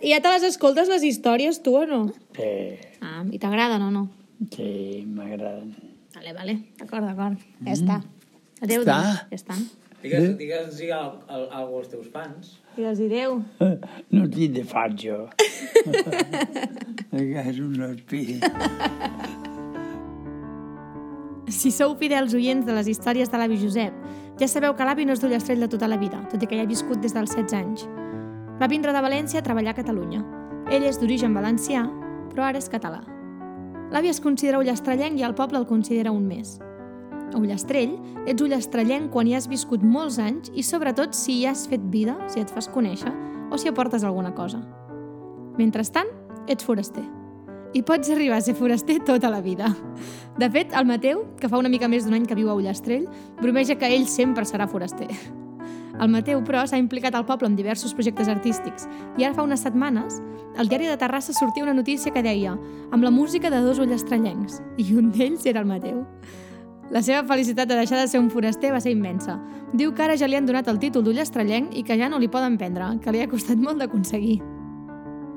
I ja te les escoltes, les històries, tu, o no? Sí, Ah, i t'agraden o no? sí, m'agraden. Vale, vale. D'acord, d'acord. Ja està. Adéu, Està. doncs. Ja està. Digues, digues sí, al, al, algo als teus fans. Digues adéu. No tinc de fat, jo. és un espí. Si sou fidels oients de les històries de l'avi Josep, ja sabeu que l'avi no és d'Ullastrell de tota la vida, tot i que ja ha viscut des dels 16 anys. Va vindre de València a treballar a Catalunya. Ell és d'origen valencià, però ara és català. L'avi es considera ullastrellenc i el poble el considera un més. A Ullastrell, ets ullastrellenc quan hi has viscut molts anys i sobretot si hi has fet vida, si et fas conèixer o si aportes alguna cosa. Mentrestant, ets foraster. I pots arribar a ser foraster tota la vida. De fet, el Mateu, que fa una mica més d'un any que viu a Ullastrell, bromeja que ell sempre serà foraster. El Mateu, però, s'ha implicat al poble en diversos projectes artístics i ara fa unes setmanes al diari de Terrassa sortia una notícia que deia amb la música de dos ullastrellencs i un d'ells era el Mateu. La seva felicitat de deixar de ser un foraster va ser immensa. Diu que ara ja li han donat el títol d'ullastrellenc i que ja no li poden prendre, que li ha costat molt d'aconseguir.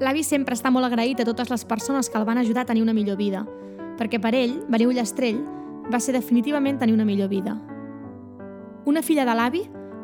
L'avi sempre està molt agraït a totes les persones que el van ajudar a tenir una millor vida, perquè per ell, venir Ullastrell, va ser definitivament tenir una millor vida. Una filla de l'avi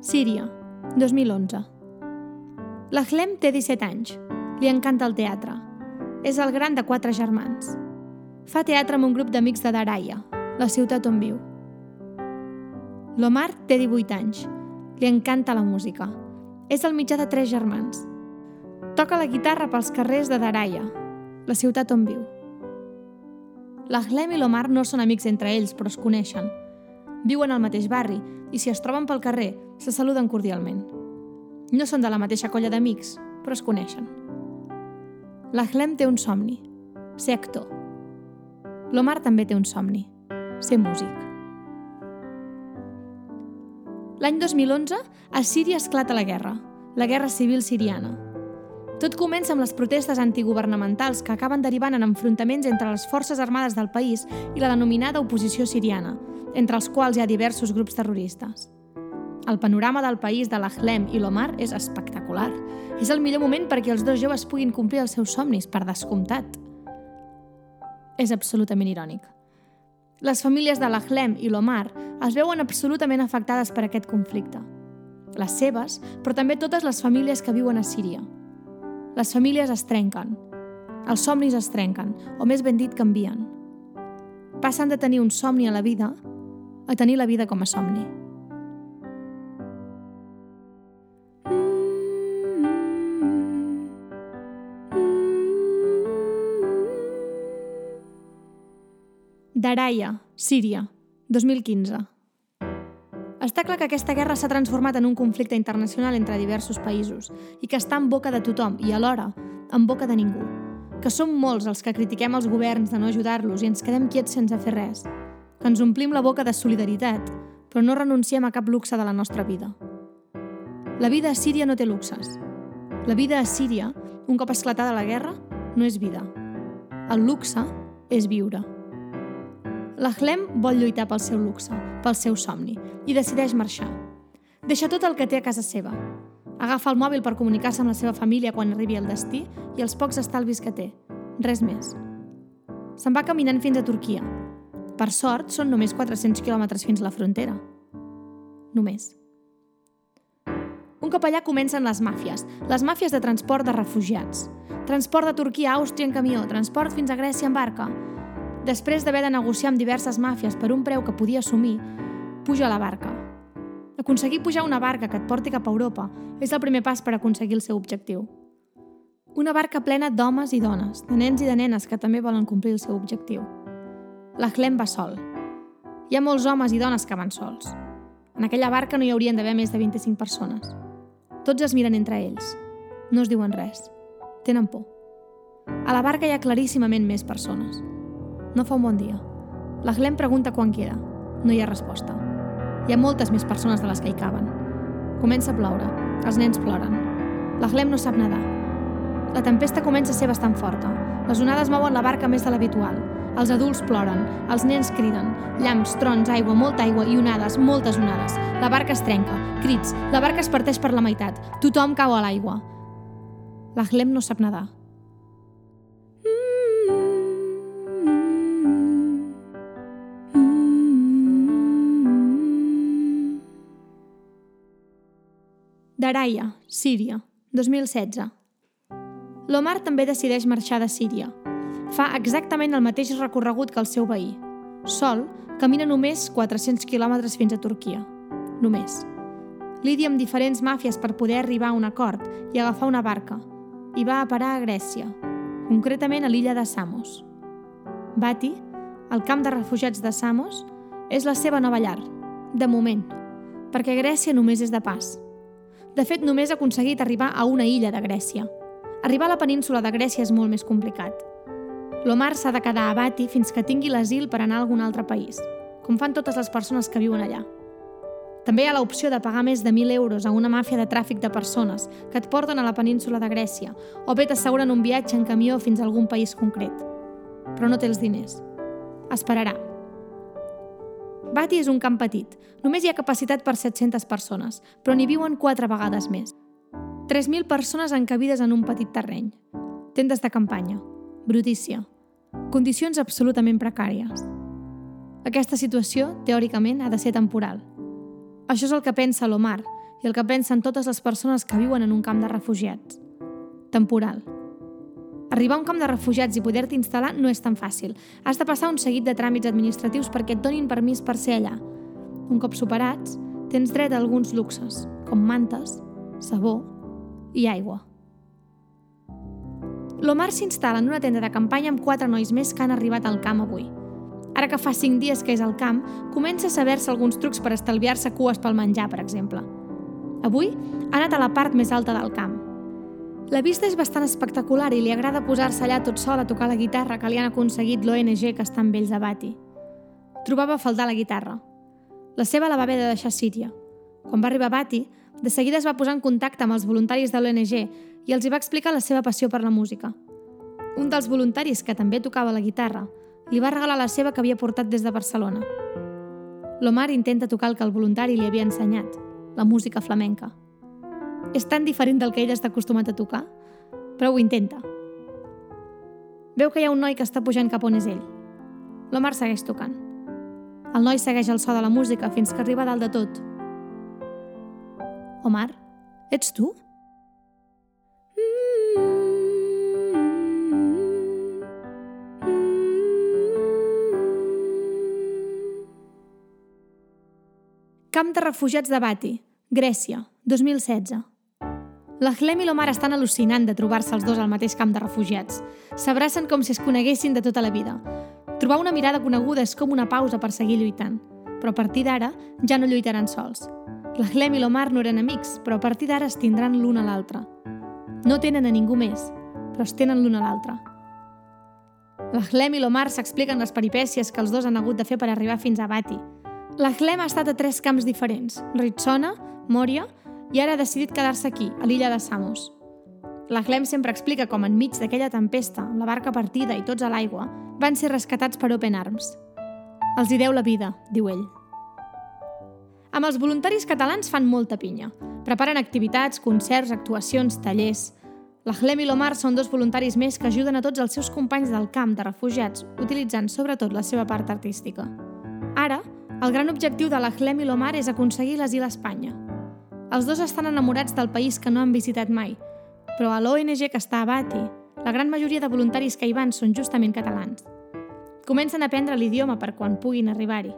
Síria, 2011. L'Ahlem té 17 anys. Li encanta el teatre. És el gran de quatre germans. Fa teatre amb un grup d'amics de Daraya, la ciutat on viu. L'Omar té 18 anys. Li encanta la música. És el mitjà de tres germans. Toca la guitarra pels carrers de Daraya, la ciutat on viu. L'Ahlem i l'Omar no són amics entre ells, però es coneixen. Viuen al mateix barri i si es troben pel carrer, se saluden cordialment. No són de la mateixa colla d'amics, però es coneixen. L'Ahlem té un somni, ser actor. L'Omar també té un somni, ser músic. L'any 2011, a Síria esclata la guerra, la guerra civil siriana. Tot comença amb les protestes antiguvernamentals que acaben derivant en enfrontaments entre les forces armades del país i la denominada oposició siriana, entre els quals hi ha diversos grups terroristes. El panorama del país de l'Ahlem i l'Omar és espectacular. És el millor moment perquè els dos joves puguin complir els seus somnis, per descomptat. És absolutament irònic. Les famílies de l'Ahlem i l'Omar es veuen absolutament afectades per aquest conflicte. Les seves, però també totes les famílies que viuen a Síria. Les famílies es trenquen. Els somnis es trenquen, o més ben dit, canvien. Passen de tenir un somni a la vida a tenir la vida com a somni. Daraya, Síria, 2015. Està clar que aquesta guerra s'ha transformat en un conflicte internacional entre diversos països i que està en boca de tothom i alhora en boca de ningú. Que som molts els que critiquem els governs de no ajudar-los i ens quedem quiets sense fer res. Que ens omplim la boca de solidaritat, però no renunciem a cap luxe de la nostra vida. La vida a Síria no té luxes. La vida a Síria, un cop esclatada la guerra, no és vida. El luxe és viure. L'Ahlem vol lluitar pel seu luxe, pel seu somni, i decideix marxar. Deixa tot el que té a casa seva. Agafa el mòbil per comunicar-se amb la seva família quan arribi al destí i els pocs estalvis que té. Res més. Se'n va caminant fins a Turquia. Per sort, són només 400 quilòmetres fins a la frontera. Només. Un cop allà comencen les màfies, les màfies de transport de refugiats. Transport de Turquia a Àustria en camió, transport fins a Grècia en barca. Després d'haver de negociar amb diverses màfies per un preu que podia assumir, puja a la barca. Aconseguir pujar una barca que et porti cap a Europa és el primer pas per aconseguir el seu objectiu. Una barca plena d'homes i dones, de nens i de nenes que també volen complir el seu objectiu. L'Ahlem va sol. Hi ha molts homes i dones que van sols. En aquella barca no hi haurien d'haver més de 25 persones. Tots es miren entre ells. No es diuen res. Tenen por. A la barca hi ha claríssimament més persones. No fa un bon dia. La Glem pregunta quan queda. No hi ha resposta. Hi ha moltes més persones de les que hi caben. Comença a ploure. Els nens ploren. La Glem no sap nedar. La tempesta comença a ser bastant forta. Les onades mouen la barca més de l'habitual. Els adults ploren, els nens criden. Llamps, trons, aigua, molta aigua i onades, moltes onades. La barca es trenca, crits, la barca es parteix per la meitat. Tothom cau a l'aigua. La Glem no sap nedar. Daraya, Síria, 2016. L'Omar també decideix marxar de Síria. Fa exactament el mateix recorregut que el seu veí. Sol, camina només 400 quilòmetres fins a Turquia. Només. Lidia amb diferents màfies per poder arribar a un acord i agafar una barca. I va a parar a Grècia, concretament a l'illa de Samos. Bati, el camp de refugiats de Samos, és la seva nova llar, de moment, perquè Grècia només és de pas. De fet, només ha aconseguit arribar a una illa de Grècia. Arribar a la península de Grècia és molt més complicat. L'Omar s'ha de quedar a Bati fins que tingui l'asil per anar a algun altre país, com fan totes les persones que viuen allà. També hi ha l'opció de pagar més de 1.000 euros a una màfia de tràfic de persones que et porten a la península de Grècia o bé t'asseguren un viatge en camió fins a algun país concret. Però no té els diners. Esperarà. Bati és un camp petit. Només hi ha capacitat per 700 persones, però n'hi viuen quatre vegades més. 3.000 persones encabides en un petit terreny. Tendes de campanya. Brutícia. Condicions absolutament precàries. Aquesta situació, teòricament, ha de ser temporal. Això és el que pensa l'Omar i el que pensen totes les persones que viuen en un camp de refugiats. Temporal. Arribar a un camp de refugiats i poder-t'hi instal·lar no és tan fàcil. Has de passar un seguit de tràmits administratius perquè et donin permís per ser allà. Un cop superats, tens dret a alguns luxes, com mantes, sabó i aigua. L'Omar s'instal·la en una tenda de campanya amb quatre nois més que han arribat al camp avui. Ara que fa cinc dies que és al camp, comença a saber-se alguns trucs per estalviar-se cues pel menjar, per exemple. Avui ha anat a la part més alta del camp. La vista és bastant espectacular i li agrada posar-se allà tot sol a tocar la guitarra que li han aconseguit l'ONG que està amb ells a Bati. Trobava a faltar la guitarra. La seva la va haver de deixar a Síria. Quan va arribar a Bati, de seguida es va posar en contacte amb els voluntaris de l'ONG i els hi va explicar la seva passió per la música. Un dels voluntaris, que també tocava la guitarra, li va regalar la seva que havia portat des de Barcelona. L'Omar intenta tocar el que el voluntari li havia ensenyat, la música flamenca. És tan diferent del que ell està acostumat a tocar, però ho intenta. Veu que hi ha un noi que està pujant cap on és ell. L'Omar segueix tocant. El noi segueix el so de la música fins que arriba dalt de tot. Omar, ets tu? Camp de refugiats de Bati, Grècia, 2016. La Clem i l'Omar estan al·lucinant de trobar-se els dos al mateix camp de refugiats. S'abracen com si es coneguessin de tota la vida. Trobar una mirada coneguda és com una pausa per seguir lluitant. Però a partir d'ara ja no lluitaran sols. La Clem i l'Omar no eren amics, però a partir d'ara es tindran l'un a l'altre. No tenen a ningú més, però es tenen l'un a l'altre. La Clem i l'Omar s'expliquen les peripècies que els dos han hagut de fer per arribar fins a Bati. La Clem ha estat a tres camps diferents, Ritsona, Mòria, i ara ha decidit quedar-se aquí, a l'illa de Samos. La Clem sempre explica com enmig d'aquella tempesta, la barca partida i tots a l'aigua, van ser rescatats per Open Arms. Els hi deu la vida, diu ell. Amb els voluntaris catalans fan molta pinya. Preparen activitats, concerts, actuacions, tallers. La Clem i l'Omar són dos voluntaris més que ajuden a tots els seus companys del camp de refugiats, utilitzant sobretot la seva part artística. Ara, el gran objectiu de la Clem i l'Omar és aconseguir l'asil a Espanya. Els dos estan enamorats del país que no han visitat mai, però a l'ONG que està a Bati, la gran majoria de voluntaris que hi van són justament catalans. Comencen a aprendre l'idioma per quan puguin arribar-hi.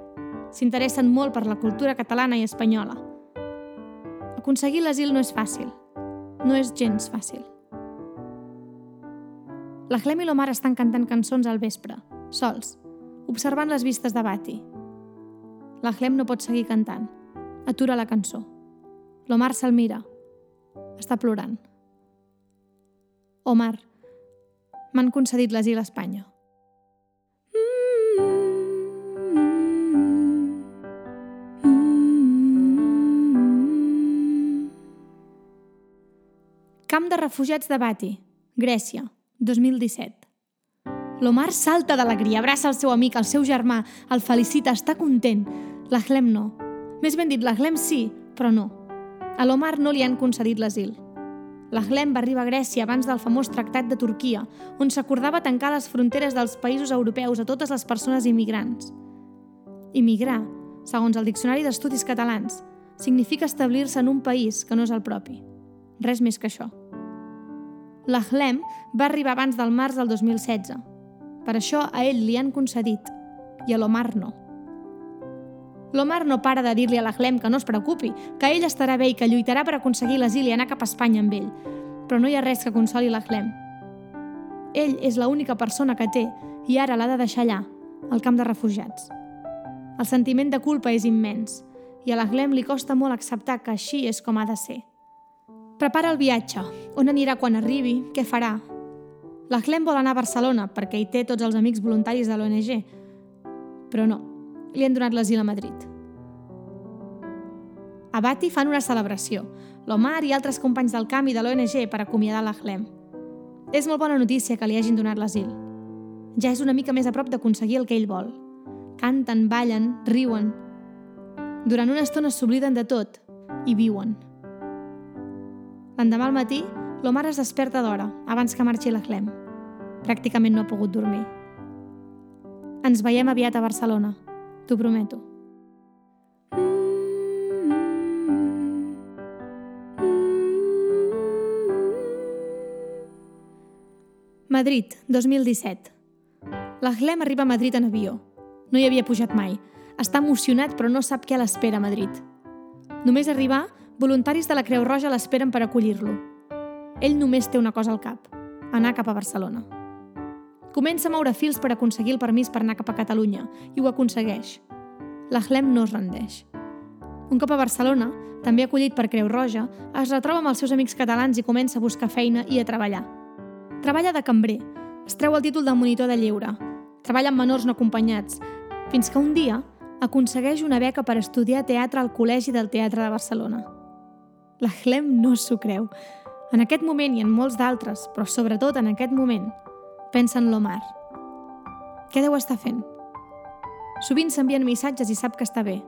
S'interessen molt per la cultura catalana i espanyola. Aconseguir l'asil no és fàcil. No és gens fàcil. La Clem i l'Omar estan cantant cançons al vespre, sols, observant les vistes de Bati. La Clem no pot seguir cantant. Atura la cançó. L'Omar se'l mira. Està plorant. Omar, m'han concedit l'asil a Espanya. Camp de refugiats de Bati, Grècia, 2017. L'Omar salta d'alegria, abraça el seu amic, el seu germà, el felicita, està content. L'Ahlem no. Més ben dit, l'Ahlem sí, però no. A l'Omar no li han concedit l'asil. L'Ahlem va arribar a Grècia abans del famós Tractat de Turquia, on s'acordava tancar les fronteres dels països europeus a totes les persones immigrants. Immigrar, segons el Diccionari d'Estudis Catalans, significa establir-se en un país que no és el propi. Res més que això. L'Ahlem va arribar abans del març del 2016. Per això a ell li han concedit i a l'Omar no. L'Omar no para de dir-li a l'Ahlem que no es preocupi, que ell estarà bé i que lluitarà per aconseguir l'asil i anar cap a Espanya amb ell. Però no hi ha res que consoli l'Ahlem. Ell és l'única persona que té i ara l'ha de deixar allà, al camp de refugiats. El sentiment de culpa és immens i a l'Ahlem li costa molt acceptar que així és com ha de ser. Prepara el viatge. On anirà quan arribi? Què farà? L'Ahlem vol anar a Barcelona perquè hi té tots els amics voluntaris de l'ONG. Però no, li han donat l'asil a Madrid. A Bati fan una celebració. L'Omar i altres companys del camp i de l'ONG per acomiadar l'Ahlem. És molt bona notícia que li hagin donat l'asil. Ja és una mica més a prop d'aconseguir el que ell vol. Canten, ballen, riuen. Durant una estona s'obliden de tot i viuen. L'endemà al matí, l'Omar es desperta d'hora, abans que marxi l'Ahlem. Pràcticament no ha pogut dormir. Ens veiem aviat a Barcelona, t'ho prometo. Madrid, 2017. L'Ahlem arriba a Madrid en avió. No hi havia pujat mai. Està emocionat però no sap què l'espera a Madrid. Només arribar, voluntaris de la Creu Roja l'esperen per acollir-lo. Ell només té una cosa al cap, anar cap a Barcelona. Comença a moure fils per aconseguir el permís per anar cap a Catalunya i ho aconsegueix. L'Ahlem no es rendeix. Un cop a Barcelona, també acollit per Creu Roja, es retroba amb els seus amics catalans i comença a buscar feina i a treballar. Treballa de cambrer, es treu el títol de monitor de lleure, treballa amb menors no acompanyats, fins que un dia aconsegueix una beca per estudiar teatre al Col·legi del Teatre de Barcelona. L'Ahlem no s'ho creu. En aquest moment i en molts d'altres, però sobretot en aquest moment, pensa en l'Omar. Què deu estar fent? Sovint s'envien missatges i sap que està bé.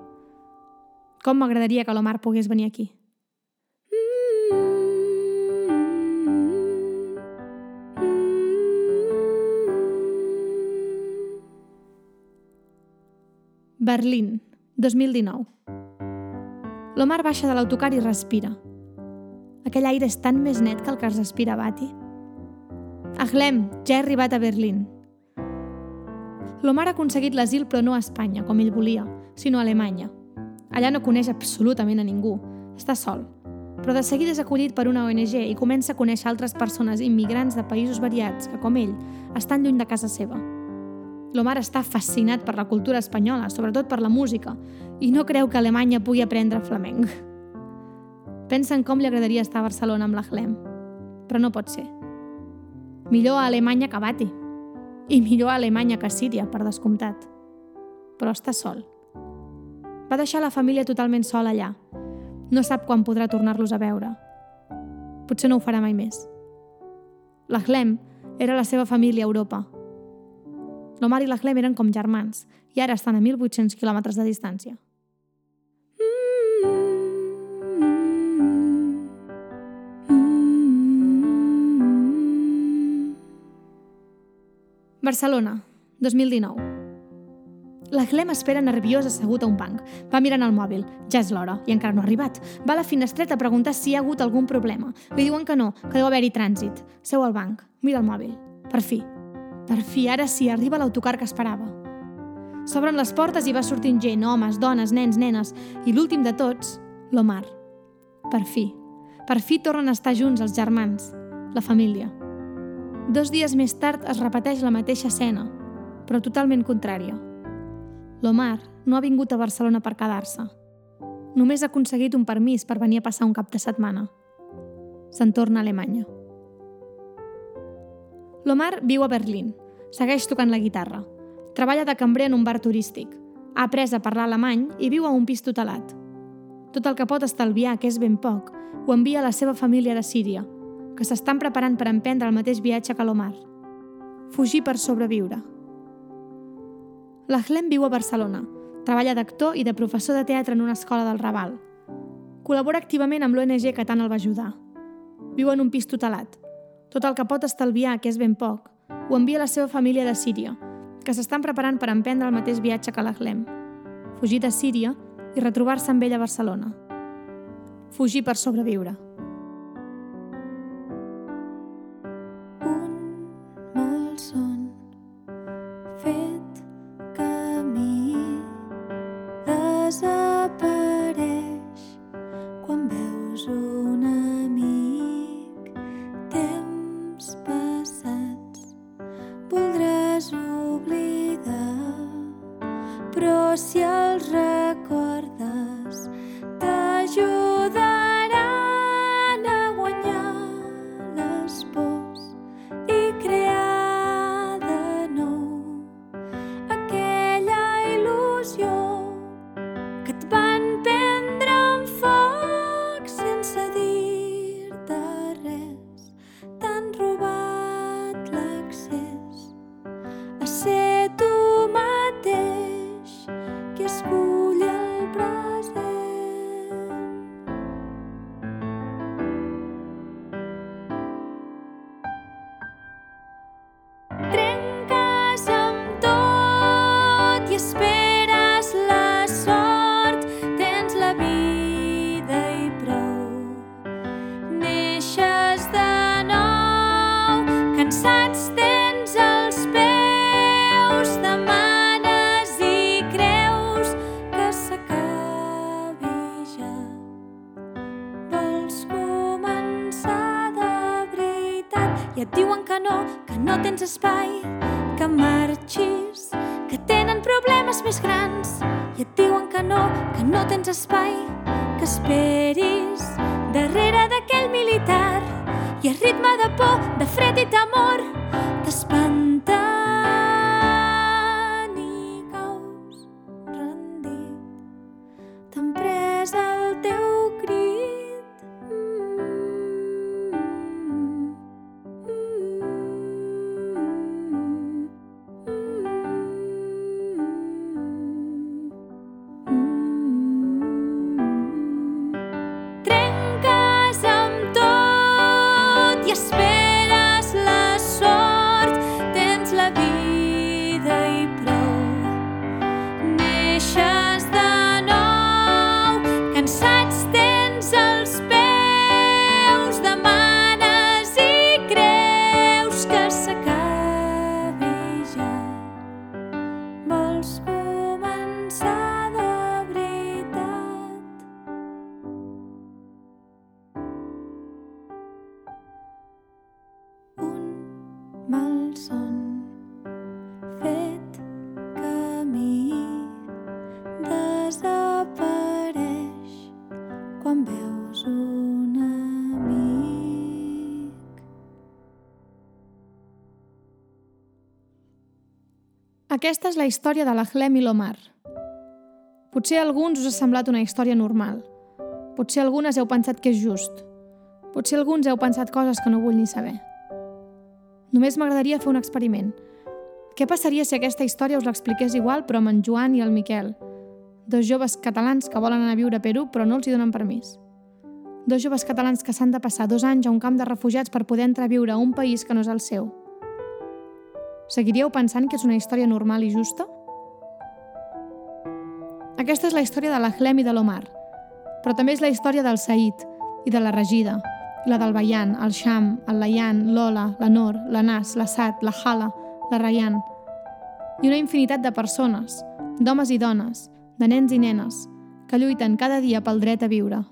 Com m'agradaria que l'Omar pogués venir aquí. Berlín, 2019. L'Omar baixa de l'autocar i respira. Aquell aire és tan més net que el que es respira Bati. Ahlem, ja he arribat a Berlín. L'Omar ha aconseguit l'asil però no a Espanya, com ell volia, sinó a Alemanya. Allà no coneix absolutament a ningú, està sol. Però de seguida és acollit per una ONG i comença a conèixer altres persones immigrants de països variats que, com ell, estan lluny de casa seva. L'Omar està fascinat per la cultura espanyola, sobretot per la música, i no creu que Alemanya pugui aprendre flamenc. Pensa en com li agradaria estar a Barcelona amb l'Ahlem, però no pot ser. Millor a Alemanya que Bati, i millor a Alemanya que a Síria, per descomptat. Però està sol. Va deixar la família totalment sola allà. No sap quan podrà tornar-los a veure. Potser no ho farà mai més. L'Ahlem era la seva família a Europa, L'Omar i l'Ahlem eren com germans i ara estan a 1.800 quilòmetres de distància. Barcelona, 2019. L'Ahlem espera nerviós assegut a un banc. Va mirant el mòbil. Ja és l'hora i encara no ha arribat. Va a la finestreta a preguntar si hi ha hagut algun problema. Li diuen que no, que deu haver-hi trànsit. Seu al banc. Mira el mòbil. Per fi, per fi, ara sí, arriba l'autocar que esperava. S'obren les portes i va sortint gent, homes, dones, nens, nenes, i l'últim de tots, l'Omar. Per fi. Per fi tornen a estar junts els germans, la família. Dos dies més tard es repeteix la mateixa escena, però totalment contrària. L'Omar no ha vingut a Barcelona per quedar-se. Només ha aconseguit un permís per venir a passar un cap de setmana. Se'n torna a Alemanya. L'Omar viu a Berlín. Segueix tocant la guitarra. Treballa de cambrer en un bar turístic. Ha après a parlar alemany i viu a un pis tutelat. Tot el que pot estalviar, que és ben poc, ho envia a la seva família de Síria, que s'estan preparant per emprendre el mateix viatge que l'Omar. Fugir per sobreviure. L'Ahlem viu a Barcelona. Treballa d'actor i de professor de teatre en una escola del Raval. Col·labora activament amb l'ONG que tant el va ajudar. Viu en un pis tutelat. Tot el que pot estalviar, que és ben poc, ho envia a la seva família de Síria, que s'estan preparant per emprendre el mateix viatge que l'Ahlem. Fugir de Síria i retrobar-se amb ell a Barcelona. Fugir per sobreviure. Que cansats tens els peus, demanes i creus que s'acabi ja. Vols començar de veritat. I et diuen que no, que no tens espai, que marxis, que tenen problemes més grans. I et diuen que no, que no tens espai, que esperis darrere d'aquell militar i a ritme de por, de fred i temor t'espanten i caus rendit. T'han Aquesta és la història de l'Ahlem i l'Omar. Potser a alguns us ha semblat una història normal. Potser algunes heu pensat que és just. Potser alguns heu pensat coses que no vull ni saber. Només m'agradaria fer un experiment. Què passaria si aquesta història us l'expliqués igual però amb en Joan i el Miquel? Dos joves catalans que volen anar a viure a Perú però no els hi donen permís. Dos joves catalans que s'han de passar dos anys a un camp de refugiats per poder entrar a viure a un país que no és el seu. Seguiríeu pensant que és una història normal i justa? Aquesta és la història de l'Ahlem i de l'Omar, però també és la història del Said i de la Regida, i la del Bayan, el Sham, el Layan, l'Ola, la Nor, la Nas, la Sat, la Hala, la Rayan, i una infinitat de persones, d'homes i dones, de nens i nenes, que lluiten cada dia pel dret a viure.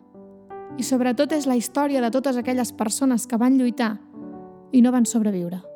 I sobretot és la història de totes aquelles persones que van lluitar i no van sobreviure.